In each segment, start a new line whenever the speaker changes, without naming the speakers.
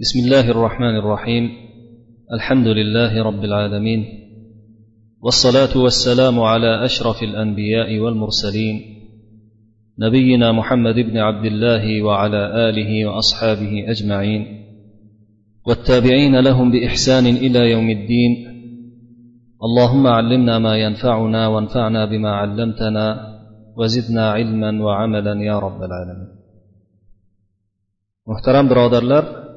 بسم الله الرحمن الرحيم. الحمد لله رب العالمين. والصلاة والسلام على أشرف الأنبياء والمرسلين. نبينا محمد بن عبد الله وعلى آله وأصحابه أجمعين. والتابعين لهم بإحسان إلى يوم الدين. اللهم علمنا ما ينفعنا وانفعنا بما علمتنا وزدنا علما وعملا يا رب العالمين. محترم برادرلر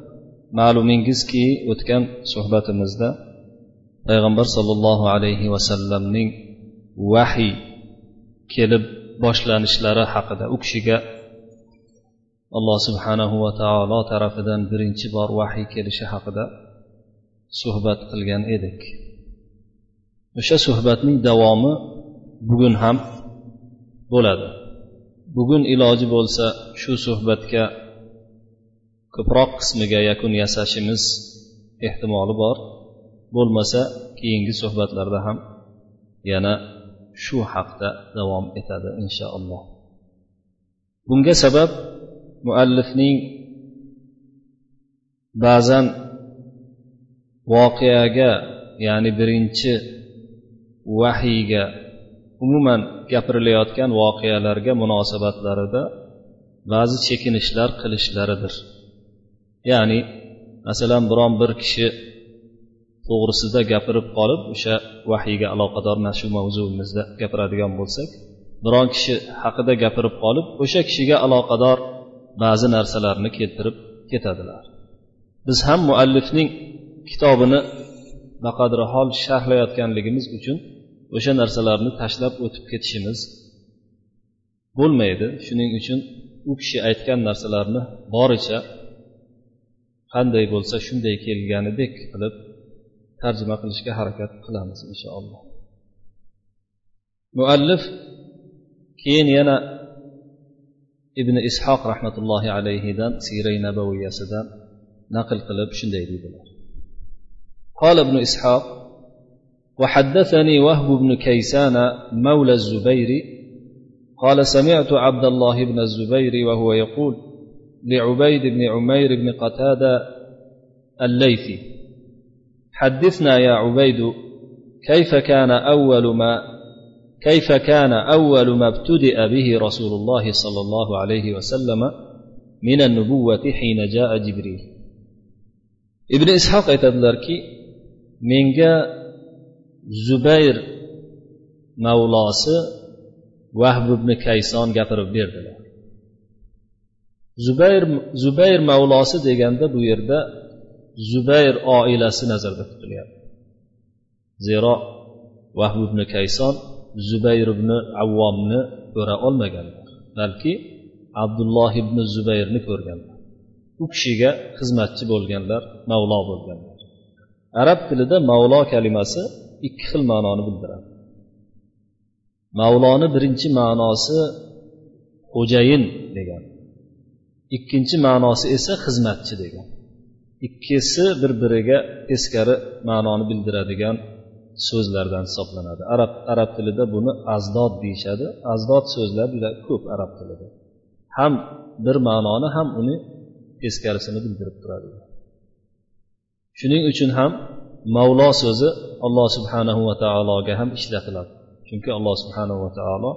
ma'lumingizki o'tgan suhbatimizda payg'ambar sollallohu alayhi vasallamning vahiy kelib boshlanishlari haqida u kishiga alloh subhanahu va taolo tarafidan birinchi bor vahiy kelishi haqida suhbat qilgan edik. O'sha suhbatning davomi bugun ham bo'ladi. Bugun iloji bo'lsa shu suhbatga ko'proq qismiga yakun yasashimiz ehtimoli bor. Bo'lmasa keyingi suhbatlarda ham yana shu haqda davom etadi inshaalloh. Bunga sabab muallifning ba'zan voqeaga ya'ni birinchi vahiyga umuman gapirilayotgan voqealarga munosabatlarida ba'zi chekinishlar qilishlaridir. Ya'ni masalan biron bir kishi to'g'risida gapirib qolib o'sha vahiyga aloqador mana shu mavzuimizda gapiradigan bo'lsak biron kishi haqida gapirib qolib o'sha kishiga aloqador ba'zi narsalarni keltirib ketadilar. Biz ham muallifning kitobini baqadrihol sharhlayotganligimiz uchun o'sha narsalarni tashlab o'tib ketishimiz bo'lmaydi. Shuning uchun u kishi aytgan narsalarni boricha qanday bo'lsa shunday kelganidek qilib tarjima qilishga harakat qilamiz inshaalloh muallif keyin yana ibn ishoq rahmatullohi alayhidan siray nabaviyasidan naql qilib shunday deydilar قال ابن إسحاق وحدثني وهب بن كيسان مولى الزبير قال سمعت عبد الله بن الزبير وهو يقول لعبيد بن عمير بن قتادة الليثي. حدثنا يا عبيد كيف كان أول ما كيف كان أول ما ابتدأ به رسول الله صلى الله عليه وسلم من النبوة حين جاء جبريل؟ ابن إسحاق aytadilarki menga zubayr mavlosi vahb ibn kayson gapirib berdilar zubayr zubayr mavlosi deganda bu yerda zubayr oilasi nazarda tutilyapti. Zero vahb ibn kayson zubayr ibn avvomni ko'ra olmaganlar balki abdulloh ibn zubayrni ko'rganlar. U kishiga xizmatchi bo'lganlar mavlo bo'lganlar. Arab tilida mavlo kalimasi ikki xil ma'noni bildiradi. Mavloni birinchi ma'nosi xo'jayin degan. Ikkinchi ma'nosi esa xizmatchi degan. Ikkisi bir biriga teskari ma'noni bildiradigan so'zlardan hisoblanadi. Arab arab tilida buni azdod deyishadi. Azdod so'zlar juda ko'p arab tilida. Ham bir ma'noni ham uni teskarisini bildirib turadi. Shuning uchun ham mavlo so'zi alloh subhanahu va taologa ham ishlatiladi. Chunki alloh subhanahu va taolo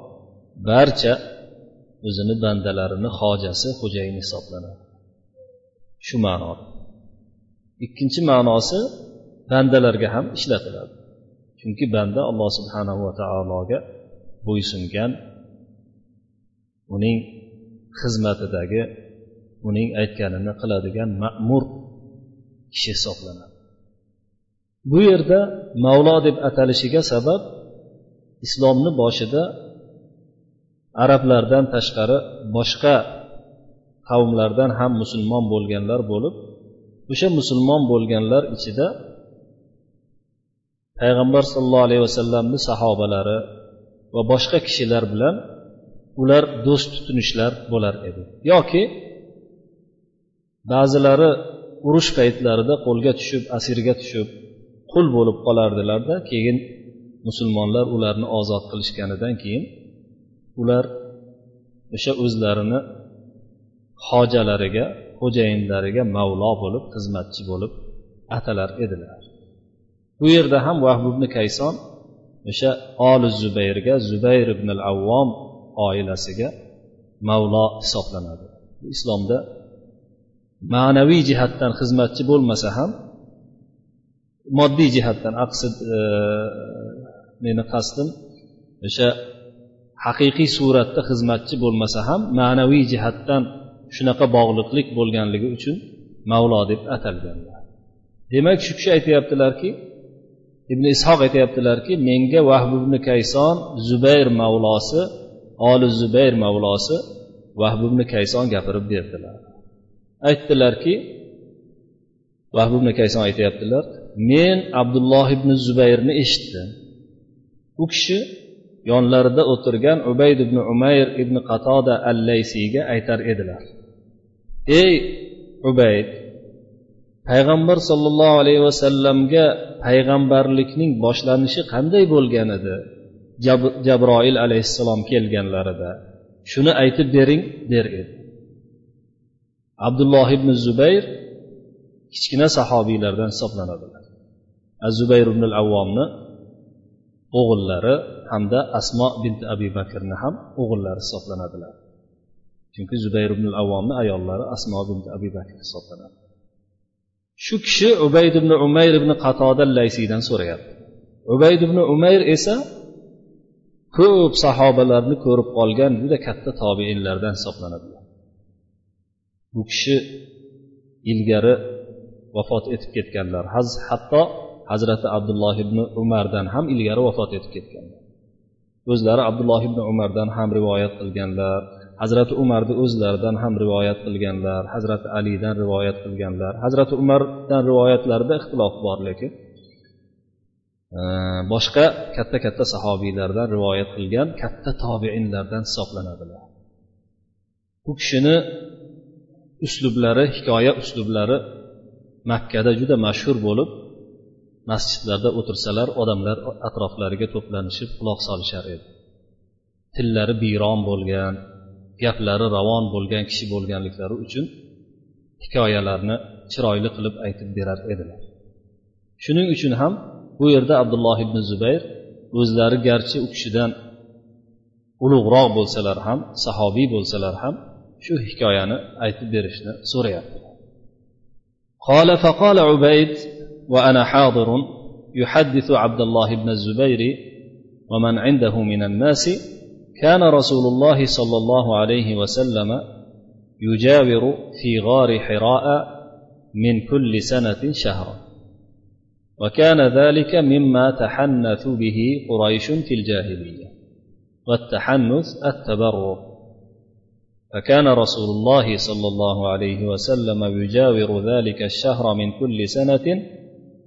barcha o'zini bandalarini hojasi xo'jayin hisoblanadi. Shu ma'noda ikkinchi ma'nosi bandalarga ham ishlatiladi. Chunki banda alloh subhanahu va taologa bo'ysungan uning xizmatidagi uning aytganini qiladigan ma'mur kishi hisoblanadi. Bu yerda mavlo deb atalishiga sabab islomni boshida arablardan tashqari boshqa qavmlardan ham musulmon bo'lganlar bo'lib o'sha musulmon bo'lganlar ichida payg'ambar sollallohu alayhi vasallamni sahobalari va boshqa kishilar bilan ular do'st tutinishlar bo'lar edi. Yoki ba'zilari urush paytlarida qo'lga tushib asirga tushib qul bo'lib qolardilarda keyin musulmonlar ularni ozod qilishganidan keyin ular o'sha o'zlarini hojalariga xo'jayinlariga mavlo bo'lib xizmatchi bo'lib atalar edilar. Bu yerda ham vahb ibn kayson o'sha oli zubayrga zubayr ibn al avvom oilasiga mavlo hisoblanadi. Islomda ma'naviy jihatdan xizmatchi bo'lmasa ham moddiy jihatdan aqsid e, meni qasdim o'sha haqiqiy suratda xizmatchi bo'lmasa ham ma'naviy jihatdan shunaqa bog'liqlik bo'lganligi uchun mavlo deb atalganlar. Demak shu kishi aytyaptilarki ibn ishoq aytyaptilarki menga vahb ibn kayson zubayr mavlosi oli zubayr mavlosi vahb ibn kayson gapirib berdilar. Aytdilarki vahb ibn kayson aytyaptilar men abdulloh ibn zubayrni eshitdim. U kishi yonlarida o'tirgan ubayd ibn umayr ibn qatoda al laysiyga aytar edilar. Ey ubayd payg'ambar sollallohu alayhi vasallamga payg'ambarlikning boshlanishi qanday bo'lgan edi jabroil alayhissalom kelganlarida. Shuni aytib bering der edi. Abdulloh ibn zubayr kichkina sahobiylardan hisoblanadilar. Zubayr ibn avvomni o'g'illari hamda asmo bint abi bakrni ham o'g'illari hisoblanadilar. Chunki zubayr ibn avvomni ayollari asmo bint abi bakr hisoblanadi. Shu kishi ubayd ibn umayr ibn qatoda laysiydan so'rayapti. Ubayd ibn umayr esa ko'p sahobalarni ko'rib qolgan juda katta tobeinlardan hisoblanadilar. Bu kishi ilgari vafot etib ketganlar. Hatto hazrati abdulloh ibn umardan ham ilgari vafot etib ketganlar. O'zlari abdulloh ibn umardan ham rivoyat qilganlar hazrati umarni o'zlaridan ham rivoyat qilganlar hazrati alidan rivoyat qilganlar. Hazrati umardan rivoyatlarida ixtilof bor lekin e, boshqa katta katta sahobiylardan rivoyat qilgan katta tobeinlardan hisoblanadilar. Bu kishini uslublari hikoya uslublari makkada juda mashhur bo'lib masjidlarda o'tirsalar odamlar atroflariga to'planishib quloq solishar edi. Tillari biyron bo'lgan gaplari ravon bo'lgan kishi bo'lganliklari uchun hikoyalarni chiroyli qilib aytib berar edilar. Shuning uchun ham bu yerda abdulloh ibn zubayr o'zlari garchi u kishidan ulug'roq bo'lsalar ham sahobiy bo'lsalar ham shu hikoyani aytib berishni so'rayaptilar. وأنا حاضر يحدث عبد الله بن الزبير ومن عنده من الناس كان رسول الله صلى الله عليه وسلم يجاور في غار حراء من كل سنة شهرا وكان ذلك مما تحنث به قريش في الجاهلية والتحنث التبرر. فكان رسول الله صلى الله عليه وسلم يجاور ذلك الشهر من كل سنة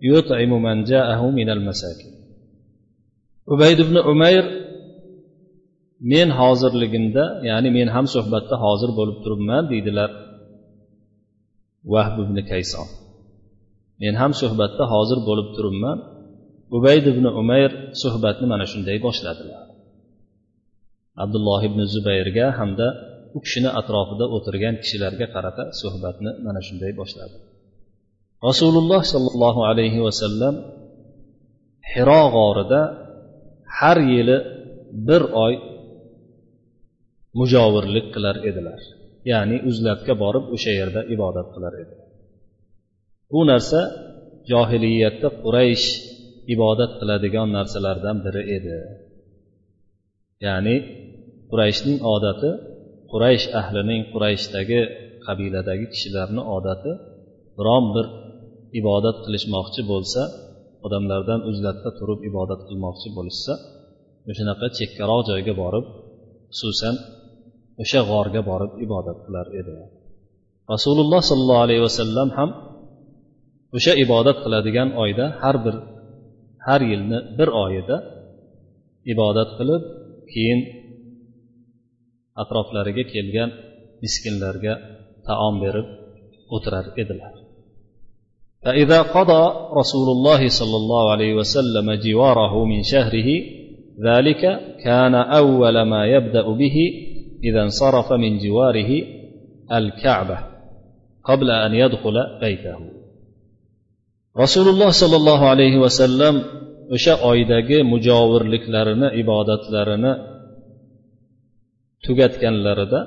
يطعم من جاءه من المساكين عبيد بن عمير men hozirligimda ya'ni men ham suhbatda hozir bo'lib turibman deydilar vahb ibn kayson men ham suhbatda hozir bo'lib turibman ubayd ibn umayr suhbatni mana shunday boshladilar abdulloh ibn zubayrga hamda u kishini atrofida o'tirgan kishilarga qarata suhbatni mana shunday boshladi rasululloh sollallohu alayhi vasallam hiro g'orida har yili bir oy mujovirlik qilar edilar. Ya'ni uzlatga borib o'sha yerda ibodat qilar edi. Bu narsa johiliyatda quraysh ibodat qiladigan narsalardan biri edi. Ya'ni qurayshning odati quraysh ahlining qurayshdagi qabiladagi kishilarni odati biron bir ibodat qilishmoqchi bo'lsa odamlardan uzlatda turib ibodat qilmoqchi bo'lishsa o'shanaqa chekkaroq joyga borib xususan o'sha g'orga borib ibodat qilar edi. Rasululloh sollallohu alayhi vasallam ham o'sha ibodat qiladigan oyda har bir har yilni bir oyida ibodat qilib keyin atroflariga kelgan miskinlarga taom berib o'tirar edilar. فإذا قضى رسول الله صلى الله عليه وسلم جواره من شهره ذلك كان أول ما يبدأ به إذا انصرف من جواره الكعبة قبل أن يدخل بيته rasululloh sollallohu alayhi vasallam o'sha oydagi mujovirliklarini ibodatlarini tugatganlarida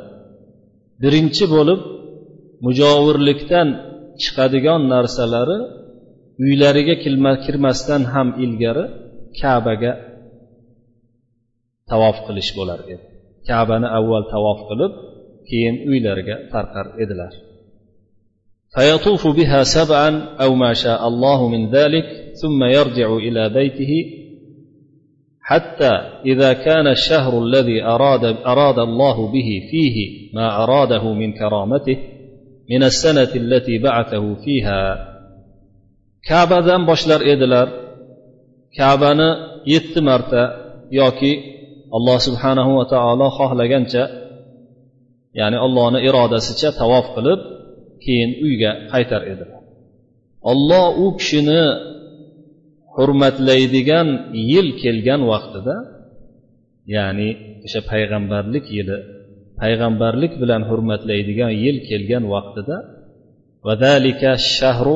birinchi bo'lib mujovirlikdan chiqadigan narsalari uylariga kirmasdan ham ilgari kabaga tavof qilish bo'lar edi kabani avval tavof qilib keyin uylariga tarqar edilar فيطوف بها سبعا أو ما شاء الله من ذلك ثم يرجع إلى بيته حتى إذا كان الشهر الذي أراد, أراد الله به فيه ما أراده من كرامته من السنة التي بعثه فيها kabadan boshlar edilar kabani yetti marta yoki alloh subhanahu va taolo xohlagancha ya'ni allohni irodasicha tavof qilib keyin uyga qaytar edilar olloh u kishini hurmatlaydigan yil kelgan vaqtida ya'ni o'sha payg'ambarlik yili payg'ambarlik bilan hurmatlaydigan yil kelgan vaqtida vadalika shahru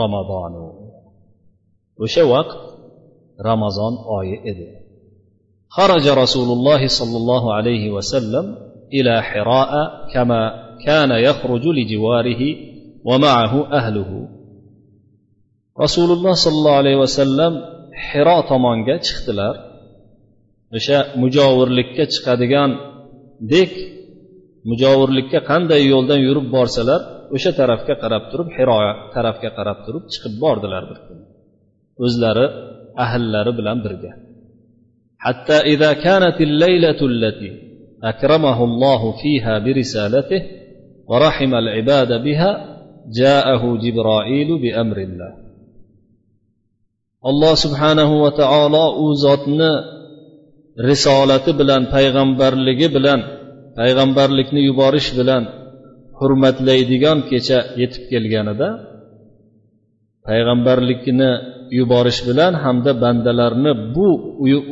ramazonu o'sha vaqt ramazon oyi edi خرج رسول الله صلى الله عليه وسلم إلى حراء كما كان يخرج لجواره ومعه أهله رسول الله صلى الله عليه وسلم حراء tomonga chiqdilar o'sha mujovirlikka chiqadigandek mujovirlikka qanday yo'ldan yurib borsalar o'sha tarafga qarab turib hiro tarafga qarab turib chiqib bordilar bir kun o'zlari ahllari bilan birga حتى إذا كانت الليلة التي أكرمه الله فيها برسالته ورحم العباد بها جاءه جبرائيل بأمر الله alloh subhanahu va taolo u zotni risolati bilan payg'ambarligi bilan payg'ambarlikni yuborish bilan hurmatlaydigan kecha yetib kelganida payg'ambarlikni yuborish bilan hamda bandalarni bu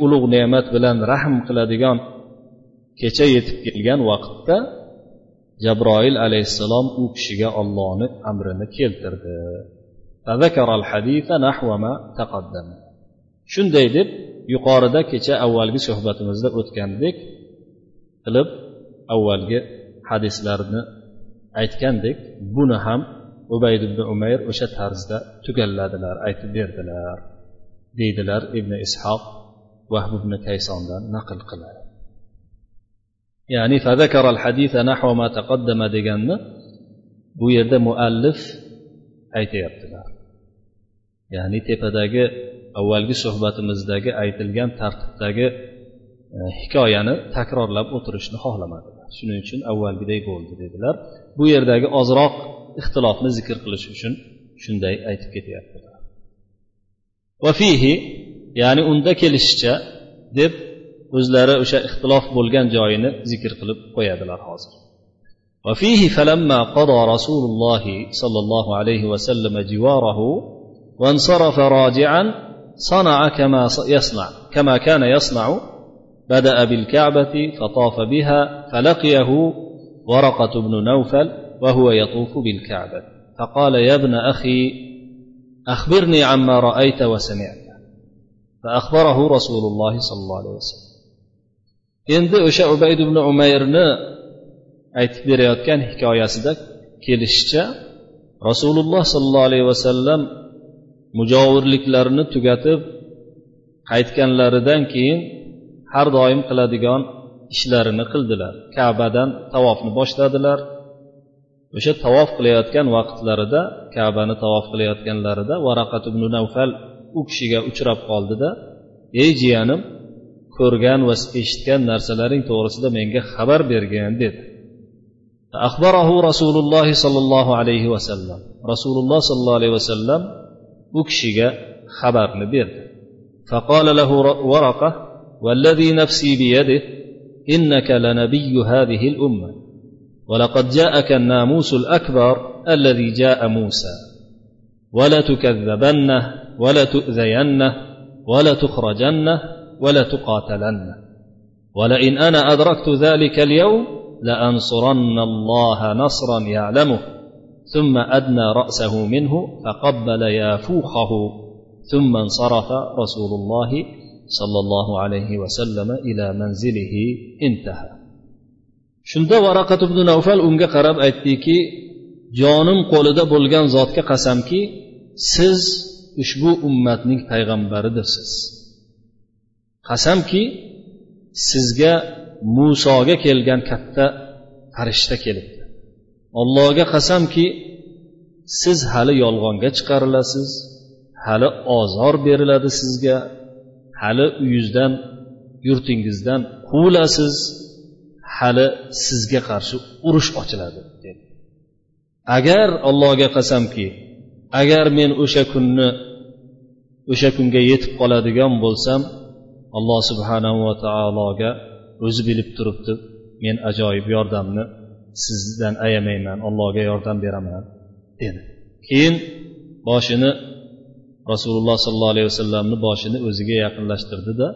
ulug' ne'mat bilan rahm qiladigan kecha yetib kelgan vaqtda jabroil alayhissalom u kishiga ollohni amrini keltirdi. shunday deb yuqorida kecha avvalgi suhbatimizda o'tgandek qilib avvalgi hadislarni aytgandek buni ham ubayd ibn umayr o'sha tarzda tugalladilar aytib berdilar deydilar ibn ishoq vahb ibn kaysondan naql qiladi. Ya'ni fazakara al haditha nahva ma taqaddama deganni bu yerda muallif aytyaptilar ya'ni tepadagi avvalgi suhbatimizdagi aytilgan tartibdagi e, hikoyani takrorlab o'tirishni xohlamadilar shuning uchun avvalgiday bo'ldi dedilar bu yerdagi ozroq ixtilofni zikr qilish uchun shunday aytib ketyaptilar vafihi ya'ni unda kelishicha deb o'zlari o'sha ixtilof bo'lgan joyini zikr qilib qo'yadilar hozir وفيه فلما قضى رسول الله صلى الله عليه وسلم جواره وانصرف راجعا صنع كما يصنع كما كان يصنع بدأ بالكعبة فطاف بها فلقيه ورقة بن نوفل وهو يطوف بالكعبة. فقال يا ابن أخي أخبرني عما رأيت وسمعت. فأخبره رسول الله صلى الله عليه وسلم. Endi o'sha ubayd ibn umayrni aytib berayotgan hikoyasida kelishicha rasululloh sollallohu alayhi vasallam mujovirliklarini tugatib qaytganlaridan keyin har doim qiladigan ishlarini qildilar. Kabadan tavofni boshladilar. O'sha tavof qilayotgan vaqtlarida kabani tavof qilayotganlarida varaqat ibn navfal u kishiga uchrab qoldida ey jiyanim ko'rgan va eshitgan narsalaring to'g'risida menga xabar bergin dedi. Axbarahu rasululloh sollallohu alayhi vasallam. Rasululloh sollallohu alayhi vasallam kishiga xabarni berdi فقال له ورقة والذي نفسي بيده إنك لنبي هذه الأمة. ولقد جاءك الناموس الأكبر الذي جاء موسى. ولتكذبنه ولتؤذينه ولتخرجنه ولتقاتلن ولئن أنا أدركت ذلك اليوم لأنصرن الله نصرا يعلمه. ثم أدنى رأسه منه فقبل يافوخه ثم انصرف رسول الله صلى الله عليه وسلم إلى منزله انتهى shunda varaqat ibn navfal unga qarab aytdiki jonim qo'lida bo'lgan zotga qasamki siz ushbu ummatning payg'ambaridirsiz qasamki sizga musoga kelgan katta farishta kelibdi Allohga qasamki siz hali yolg'onga chiqarilasiz hali ozor beriladi sizga hali uyingizdan yurtingizdan quvilasiz hali sizga qarshi urush ochiladi dedi. Agar allohga qasamki agar men o'sha kunni o'sha kunga yetib qoladigan bo'lsam alloh subhanahu va taologa o'zi bilib turibdi men ajoyib yordamni sizdan ayamayman allohga yordam beraman dedi. Keyin boshini rasululloh sollallohu alayhi vasallamni boshini o'ziga yaqinlashtirdida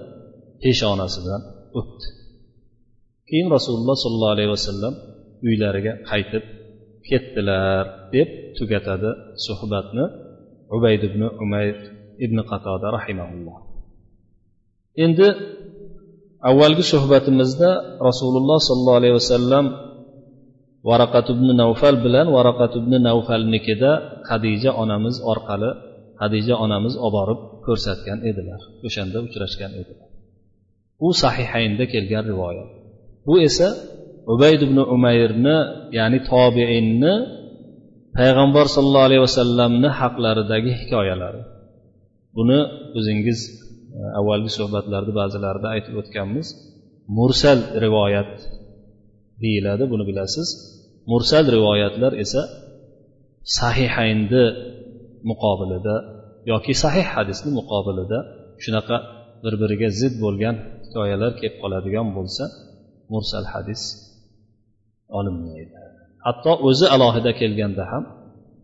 peshonasidan o'pdi. Keyin rasululloh sollallohu alayhi vasallam uylariga qaytib ketdilar deb tugatadi suhbatni ubayd ibn umayr ibn qatoda rahimaulloh endi avvalgi suhbatimizda rasululloh sollallohu alayhi vasallam varaqat ibn navfal bilan varaqat ibn navfalnikida hadija onamiz orqali hadija onamiz olib borib ko'rsatgan edilar. O'shanda uchrashgan edilar. U sahihaynda kelgan rivoyat. Bu esa ubayd ibn umayrni ya'ni tobeinni payg'ambar sollallohu alayhi vasallamni haqlaridagi hikoyalari. Buni o'zingiz e, avvalgi suhbatlarda ba'zilarida aytib o'tganmiz. Mursal rivoyat deyiladi buni bilasiz. Mursal rivoyatlar esa sahihaynni muqobilida yoki sahih hadisni muqobilida shunaqa bir biriga zid bo'lgan hikoyalar kelib qoladigan bo'lsa mursal hadis olinmaydi. Hatto o'zi alohida kelganda ham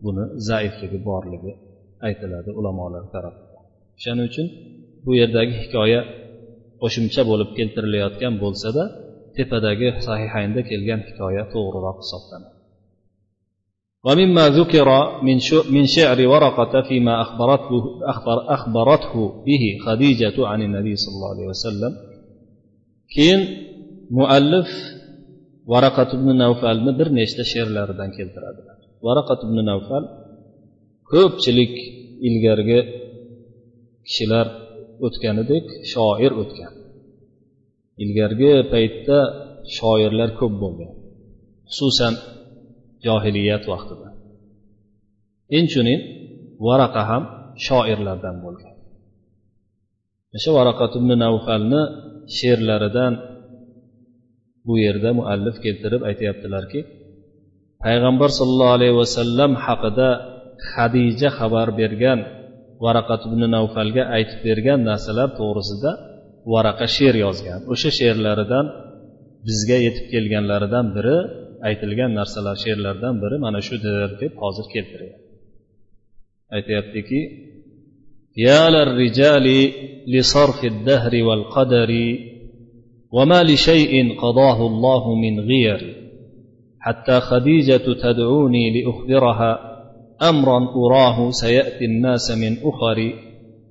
buni zaifligi borligi aytiladi ulamolar tarafidan o'shaning uchun bu yerdagi hikoya qo'shimcha bo'lib keltirilayotgan bo'lsada tepadagi sahihaynda kelgan hikoya to'g'riroq hisoblanadi ومما ذكر من من شعر ورقة فيما أخبرته أخبر أخبرته به خديجة عن النبي صلى الله عليه وسلم كين مؤلف varaqat ibn navfalni bir nechta she'rlaridan keltiradilar varaqat ibn navfal ko'pchilik ilgarigi kishilar o'tganidek shoir o'tgan Ilgargi paytda shoirlar ko'p bo'lgan xususan johiliyat vaqtida. Inchunin varaqa ham shoirlardan bo'lgan. O'sha varaqat ibn navfalni she'rlaridan bu yerda muallif keltirib aytyaptilarki payg'ambar sollallohu alayhi vasallam haqida hadija xabar bergan varaqat ibn navfalga aytib bergan narsalar to'g'risida varaqa she'r yozgan o'sha she'rlaridan bizga yetib kelganlaridan biri aytilgan narsalar she'rlardan biri mana shudir deb hozir keltiryapti aytyaptiki يا للرجال لصرف الدهر والقدر وما لشيء قضاه الله من غير حتى خديجة تدعوني لأخبرها أمرا أراه سيأتي الناس من أخر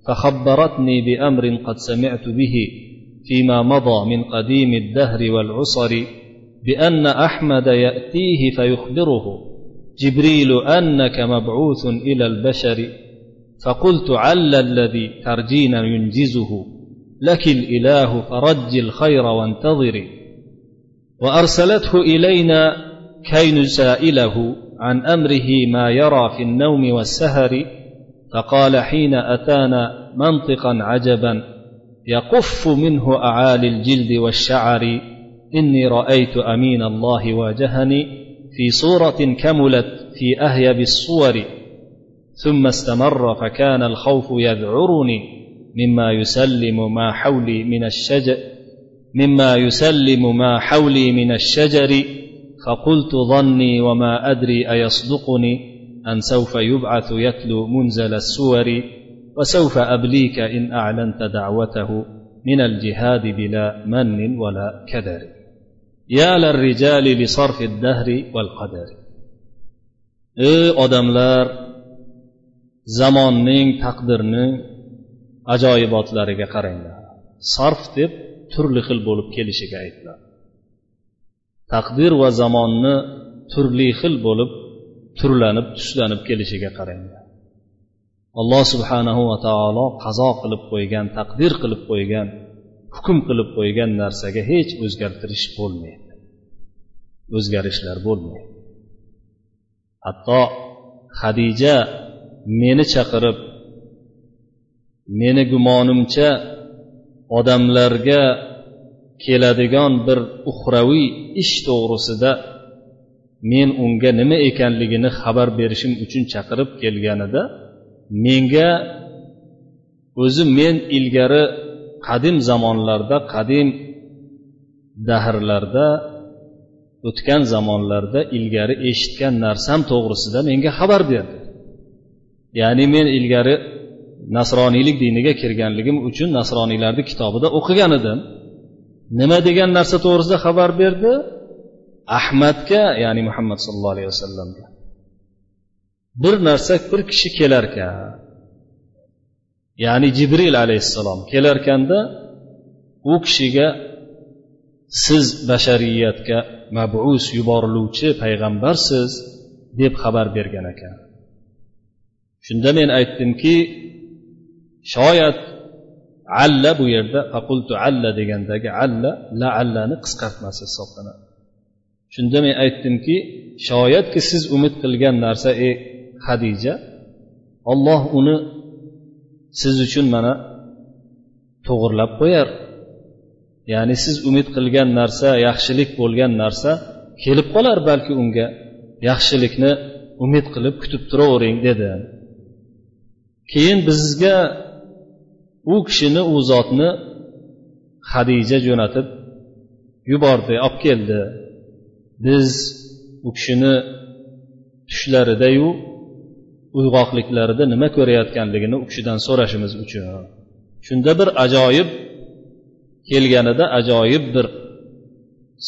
فخبرتني بأمر قد سمعت به فيما مضى من قديم الدهر والعصر بأن أحمد يأتيه فيخبره جبريل أنك مبعوث إلى البشر فقلت عل الذي ترجين ينجزه لك الإله فرج الخير وانتظري وأرسلته إلينا كي نسائله عن أمره ما يرى في النوم والسهر فقال حين أتانا منطقا عجبا يقف منه أعالي الجلد والشعر إني رأيت أمين الله واجهني في صورة كملت في أهيب الصور. ثم استمر فكان الخوف يذعرني مما يسلم ما حولي من الشجر مما يسلم ما حولي من الشجر فقلت ظني وما أدري أيصدقني. أن سوف يبعث يتلو منزل السور وسوف أبليك إن أعلنت دعوته من الجهاد بلا من ولا كدر. يا للرجال لصرف الدهر والقدر. إي أدملار زمان نين تقدر نين أجايبات لارك قرين صرف تب ترلي خل بولب كيلشي تقدير وزمان ترلي خل بولب turlanib tuslanib kelishiga qaranglar. Alloh subhanahu va taolo qazo qilib qo'ygan taqdir qilib qo'ygan hukm qilib qo'ygan narsaga hech o'zgartirish bo'lmaydi. O'zgarishlar bo'lmaydi. Hatto hadija meni chaqirib meni gumonimcha odamlarga keladigan bir uxraviy ish to'g'risida men unga nima ekanligini xabar berishim uchun chaqirib kelganida menga o'zi men ilgari qadim zamonlarda qadim dahrlarda o'tgan zamonlarda ilgari eshitgan narsam to'g'risida menga xabar berdi. Ya'ni men ilgari nasroniylik diniga kirganligim uchun nasroniylarni kitobida o'qigan edim. Nima degan narsa to'g'risida xabar berdi? Ahmadga ya'ni muhammad sallallohu alayhi vasallamga. Bir narsa bir kishi kelarkan. Ya'ni jibril alayhissalom kelarkanda u kishiga siz bashariyatga mabus yuboriluvchi payg'ambarsiz deb xabar bergan ekan. Shunda men aytdimki shoyat alla bu yerda faqultu alla degandagi alla la allani qisqartmasi hisoblanadi. Shunda men aytdimki shoyatki siz umid qilgan narsa ey hadija olloh uni siz uchun mana to'g'irlab qo'yar. Ya'ni siz umid qilgan narsa yaxshilik bo'lgan narsa kelib qolar balki unga yaxshilikni umid qilib kutib turavering dedi. Keyin bizga u kishini u zotni hadija jo'natib yubordi olib keldi. Biz u kishini tushlaridayu uyg'oqliklarida nima ko'rayotganligini u kishidan so'rashimiz uchun. Shunda bir ajoyib kelganida ajoyib bir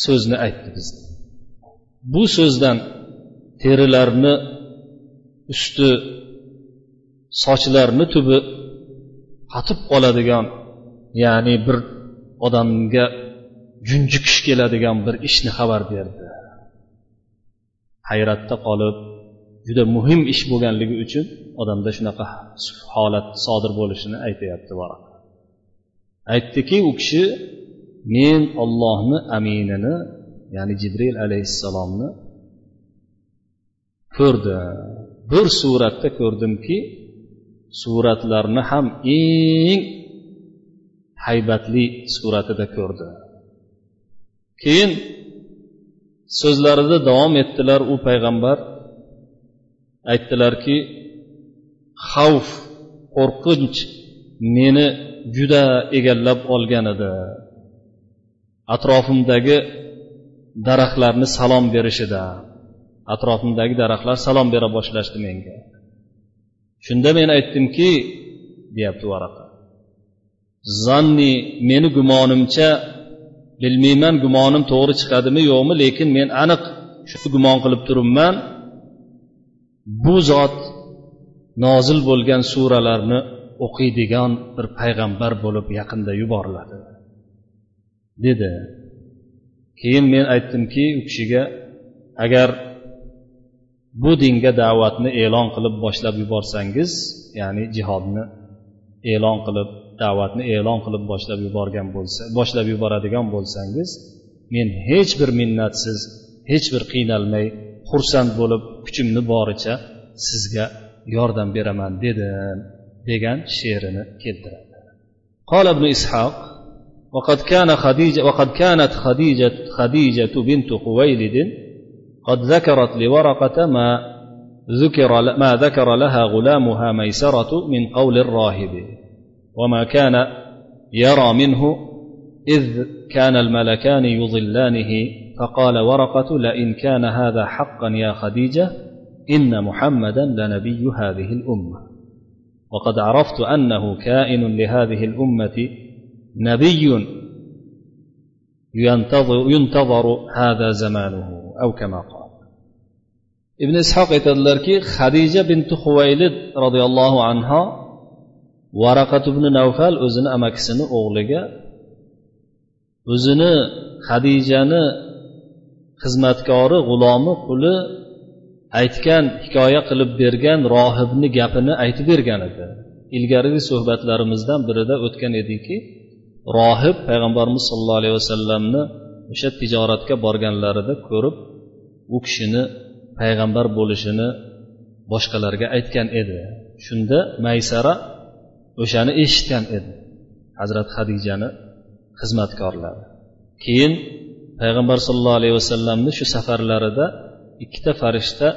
so'zni aytdi bizga bu so'zdan terilarni usti sochlarni tubi qotib qoladigan ya'ni bir odamga junjikish keladigan bir ishni xabar berdi. Hayratda qolib juda muhim ish bo'lganligi uchun odamda shunaqa holat sodir bo'lishini aytyapti aytdiki u kishi men ollohni aminini ya'ni jibril alayhissalomni ko'rdim bir suratda ko'rdimki suratlarni ham eng haybatli suratida ko'rdi. Keyin so'zlarida davom etdilar u payg'ambar. Aytdilarki xavf qo'rqinch meni juda egallab olgan edi. Atrofimdagi daraxtlarni salom berishida atrofimdagi daraxtlar salom bera boshlashdi menga. Shunda men aytdimki deyapti varaqa zanni meni gumonimcha bilmayman gumonim to'g'ri chiqadimi yo'qmi lekin men aniq shu gumon qilib turibman. Bu zot nozil bo'lgan suralarni o'qiydigan bir payg'ambar bo'lib yaqinda yuboriladi dedi. Keyin men aytdimki u kishiga agar bu dinga da'vatni e'lon qilib boshlab yuborsangiz ya'ni jihodni e'lon qilib da'vatni e'lon qilib boshlab yuborgan bo'lsa boshlab yuboradigan bo'lsangiz men hech bir minnatsiz hech bir qiynalmay xursand bo'lib kuchimni boricha sizga yordam beraman dedim degan she'rini keltiradi قال ابن إسحاق وقد كان خديجة وقد كانت خديجة خديجة بنت خويلد قد ذكرت لورقة ما ذكر ما ذكر لها غلامها ميسرة من قول الراهب. وما كان يرى منه إذ كان الملكان يظلانه فقال ورقة لئن كان هذا حقا يا خديجة إن محمدا لنبي هذه الأمة. وقد عرفت أنه كائن لهذه الأمة نبي ينتظر, ينتظر هذا زمانه أو كما قال. Ibn ishoq aytadilarki hadija binti huvaylid roziyallohu anho varaqat ibn navfal o'zini amakisini o'g'liga o'zini hadijani xizmatkori g'ulomi quli aytgan hikoya qilib bergan rohibni gapini aytib bergan edi. Ilgarigi suhbatlarimizdan birida o'tgan ediki rohib payg'ambarimiz sollallohu alayhi vasallamni o'sha tijoratga borganlarida ko'rib u kishini payg'ambar bo'lishini boshqalarga aytgan edi. Shunda maysara o'shani eshitgan edi hazrati hadijani xizmatkorlari. Keyin payg'ambar sollallohu alayhi vasallamni shu safarlarida ikkita farishta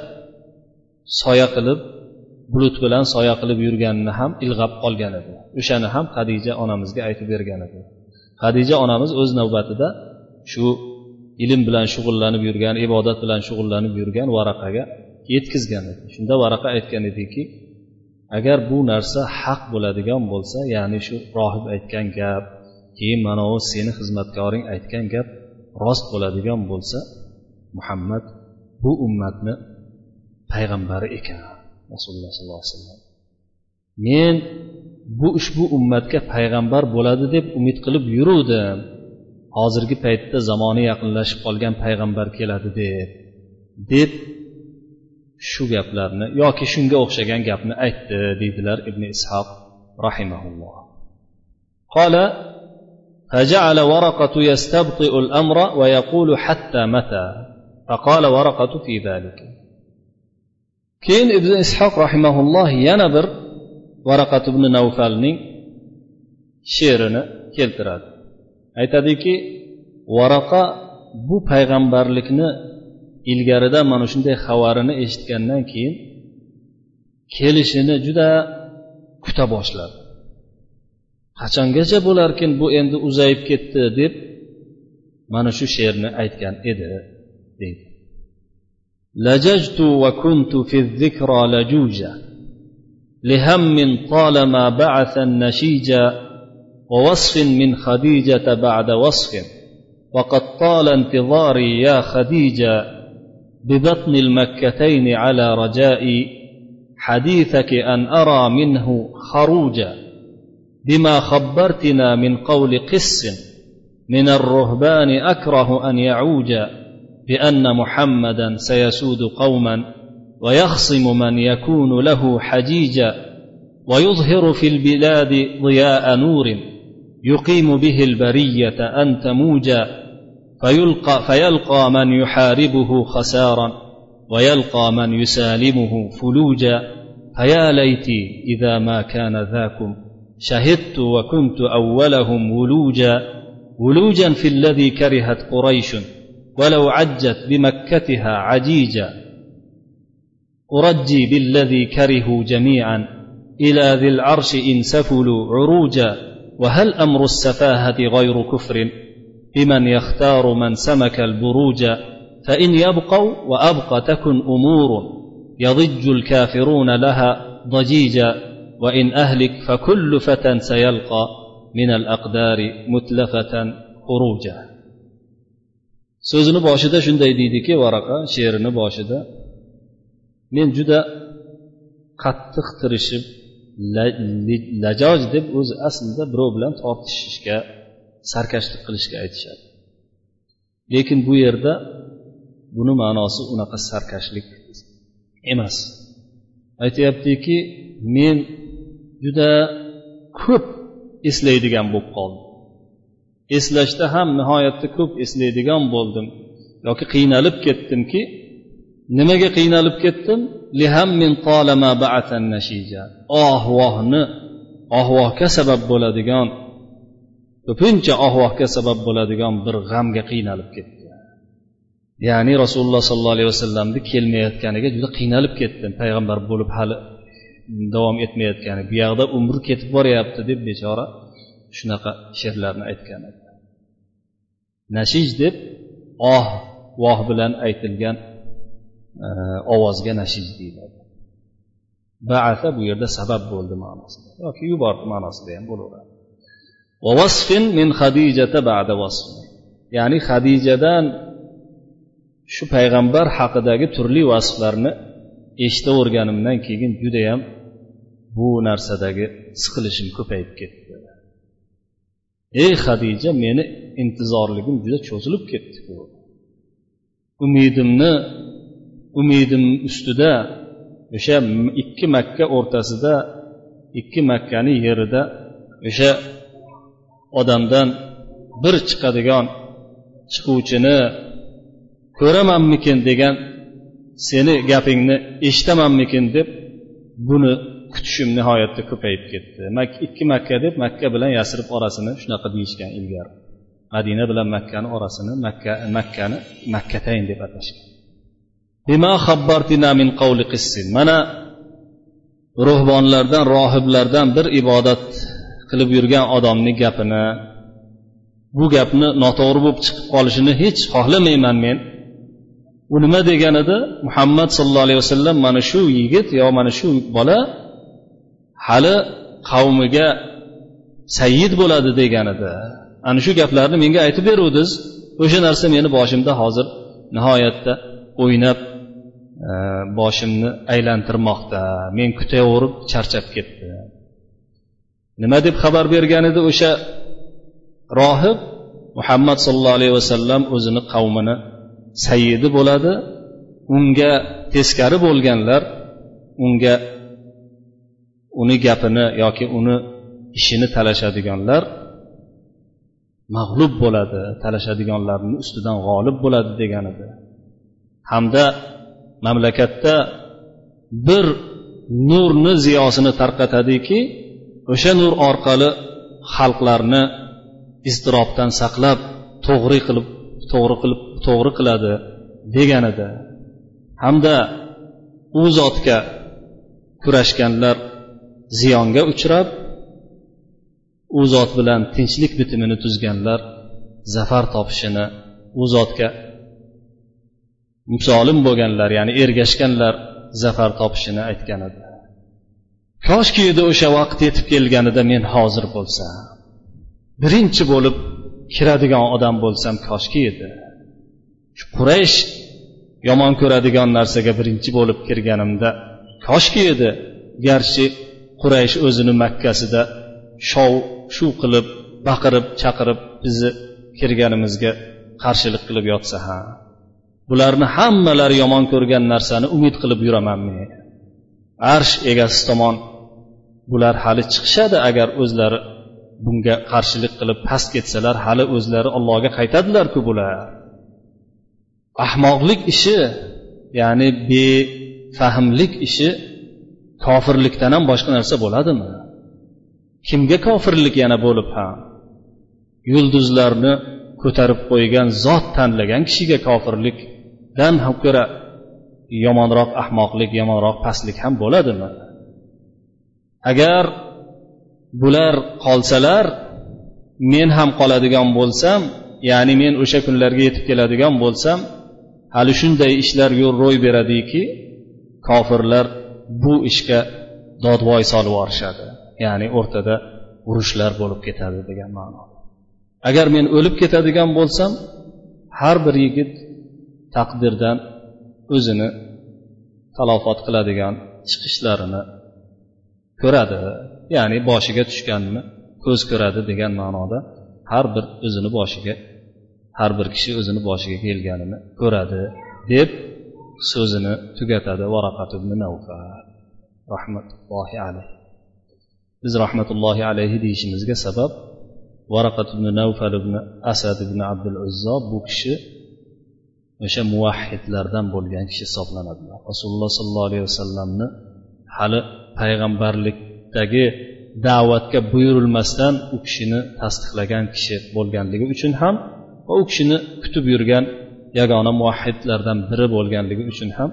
soya qilib bulut bilan soya qilib yurganini ham ilg'ab qolgan edi. O'shani ham hadija onamizga aytib bergan edi. Hadija onamiz o'z navbatida shu ilm bilan shug'ullanib yurgan ibodat bilan shug'ullanib yurgan varaqaga yetkazgan edi. Shunda varaqa aytgan ediki agar bu narsa haq bo'ladigan bo'lsa ya'ni shu rohib aytgan gap keyin mana u seni xizmatkoring aytgan gap rost bo'ladigan bo'lsa muhammad bu ummatni payg'ambari ekan rasululloh sollallohu alayhi vasallam. Men bu ushbu ummatga payg'ambar bo'ladi deb umid qilib yuruvdim. hozirgi paytda zamoni yaqinlashib qolgan payg'ambar keladi deb deb shu gaplarni yoki shunga o'xshagan gapni aytdi deydilar ibn ishoq rahimaulloh قال فجعل ورقة يستبطئ الأمر ويقول حتى متى فقال ورقة في ذلك keyin ibn ishoq rahimaulloh yana bir varaqat ibn navfalning she'rini keltiradi aytadiki varaqa bu payg'ambarlikni ilgarida mana shunday xabarini eshitgandan keyin kelishini juda kuta boshladi qachongacha bo'larkin bu endi uzayib ketdi deb mana shu she'rni aytgan edi deydi لججت وكنت في الذكرى لجوجا لهم طالما بعث النشيجا ووصف من خديجة بعد وصف. وقد طال انتظاري يا خديجة ببطن المكتين على رجائي حديثك أن أرى منه خروجا. بما خبرتنا من قول قس من الرهبان أكره أن يعوج بأن محمدا سيسود قوما ويخصم من يكون له حجيجا. ويظهر في البلاد ضياء نور. يقيم به البرية أن تموجا فيلقى, فيلقى من يحاربه خسارا ويلقى من يسالمه فلوجا. فيا ليتي إذا ما كان ذاكم شهدت وكنت أولهم ولوجا. ولوجا في الذي كرهت قريش ولو عجت بمكتها عجيجا. أرجي بالذي كرهوا جميعا إلى ذي العرش إن سفلوا عروجا. وهل أمر السفاهة غير كفر؟ بمن يختار من سمك البروج فإن يبقوا وأبقى تكن أمور يضج الكافرون لها ضجيجا وإن أهلك فكل فتى سيلقى من الأقدار متلفة خروجا so'zini boshida shunday deydiki varaqa she'rini boshida men juda qattiq tirishib lajoj deb o'zi aslida birov bilan tortishishga sarkashlik qilishga aytishadi. Lekin bu yerda buni ma'nosi unaqa sarkashlik emas. Aytyaptiki men juda ko'p eslaydigan bo'lib qoldim. Eslashda ham nihoyatda ko'p eslaydigan bo'ldim yoki qiynalib ketdimki nimaga qiynalib ketdim? Oh vohni ohvohga sabab bo'ladigan ko'pincha ohvohga sabab bo'ladigan bir g'amga qiynalib ketdi. Ya'ni rasululloh sollallohu alayhi vasallamni kelmayotganiga juda qiynalib ketdim payg'ambar bo'lib hali davom etmayotgani bu yoqda umri ketib boryapti deb bechora shunaqa she'rlarni aytgan nashij deb oh voh bilan aytilgan ovozga nashij deyiladi. Baata bu yerda sabab bo'ldi ma'nosida. Yoki yubordi ma'nosida ham bo'laveradi. Ya'ni hadijadan shu payg'ambar haqidagi turli vasflarni eshitaverganimdan keyin judayam bu narsadagi siqilishim ko'payib ketdi. Ey hadija meni intizorligim juda cho'zilib ketdi. Umidimni umidim ustida o'sha ikki makka o'rtasida ikki makkani yerida o'sha odamdan bir chiqadigan chiquvchini ko'ramanmikin degan seni gapingni eshitamanmikin deb buni kutishim nihoyatda ko'payib ketdi. Ikki makka deb makka bilan yasrib orasini shunaqa deyishgan ilgari. Madina bilan makkani orasini makka makkani makkatayn deb atashgan. Mana ruhbonlardan rohiblardan bir ibodat qilib yurgan odamni gapini bu gapni noto'g'ri bo'lib chiqib qolishini hech xohlamayman men. U nima degan edi muhammad sallallohu alayhi vasallam mana shu yigit yo mana shu bola hali qavmiga sayyid bo'ladi degan edi ana shu gaplarni menga aytib beruvdiz. O'sha narsa meni boshimda hozir nihoyatda o'ynab e, boshimni aylantirmoqda. Men kutaverib charchab ketdi. Nima deb xabar bergan edi o'sha rohib muhammad sollallohu alayhi vasallam o'zini qavmini sayyidi bo'ladi. Unga teskari bo'lganlar unga uni gapini yoki uni ishini talashadiganlar mag'lub bo'ladi talashadiganlarni ustidan g'olib bo'ladi degan edi hamda mamlakatda bir nurni ziyosini tarqatadiki o'sha nur orqali xalqlarni iztirobdan saqlab to'g'ri qilib to'g'ri qilib to'g'ri qiladi deganida. Hamda u zotga kurashganlar ziyonga uchrab u zot bilan tinchlik bitimini tuzganlar zafar topishini u zotga musolim bo'lganlar ya'ni ergashganlar zafar topishini aytgan edi. Koshki edi o'sha vaqt yetib kelganida men hozir bo'lsam. Birinchi bo'lib kiradigan odam bo'lsam koshki edi. Shu quraysh yomon ko'radigan narsaga birinchi bo'lib kirganimda koshki edi. Garchi quraysh o'zini makkasida shov shuv qilib baqirib chaqirib bizni kirganimizga qarshilik qilib yotsa ham. Bularni hammalari yomon ko'rgan narsani umid qilib yuraman men. Arsh egasi tomon bular hali chiqishadi agar o'zlari bunga qarshilik qilib past ketsalar hali o'zlari allohga qaytadilarku bular. Ahmoqlik ishi ya'ni befahmlik ishi kofirlikdan ham boshqa narsa bo'ladimi? Kimga kofirlik yana bo'lib ham? Yulduzlarni ko'tarib qo'ygan zot tanlagan kishiga kofirlik dan ham ko'ra yomonroq ahmoqlik yomonroq pastlik ham bo'ladimi? Agar bular qolsalar men ham qoladigan bo'lsam ya'ni men o'sha kunlarga yetib keladigan bo'lsam hali shunday ishlar ro'y beradiki kofirlar bu ishga dodvoy solib yuborishadi ya'ni o'rtada urushlar bo'lib ketadi degan ma'noda. Agar men o'lib ketadigan bo'lsam har bir yigit taqdirdan o'zini talofot qiladigan chiqishlarini ko'radi. Ya'ni boshiga tushganini ko'z ko'radi degan ma'noda har bir o'zini boshiga har bir kishi o'zini boshiga kelganini ko'radi deb so'zini tugatadi. Rahmatullohi alayhi biz rahmatullohi alayhi deyishimizga sabab varaqat ibn navfal ibn asad ibn abdul uzzo bu kishi o'sha muvahhidlardan bo'lgan kishi hisoblanadilar rasululloh sollallohu alayhi vasallamni hali payg'ambarlikdagi da'vatga buyurilmasdan u kishini tasdiqlagan kishi bo'lganligi uchun ham va u kishini kutib yurgan yagona muvahhidlardan biri bo'lganligi uchun ham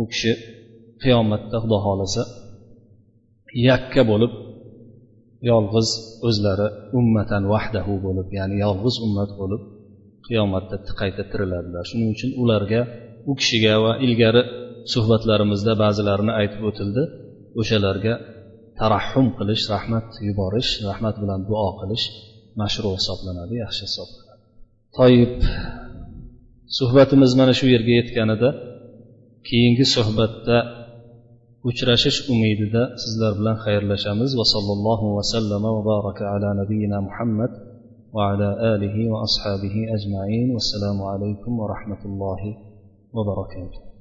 u kishi qiyomatda xudo xohlasa yakka bo'lib yolg'iz o'zlari ummatan vahdahu bo'lib ya'ni yolg'iz ummat bo'lib qiyomatda qayta tiriladilar. Shuning uchun ularga u kishiga va ilgari suhbatlarimizda ba'zilarini aytib o'tildi. O'shalarga tarahhum qilish rahmat yuborish rahmat bilan duo qilish mashru hisoblanadi yaxshi hisoblanadi. Toyib suhbatimiz mana shu yerga yetganida keyingi suhbatda uchrashish umidida sizlar bilan xayrlashamiz. Va sallallohu vasallama va baraka ala nabiyina muhammad. وعلى آله وأصحابه أجمعين والسلام عليكم ورحمة الله وبركاته.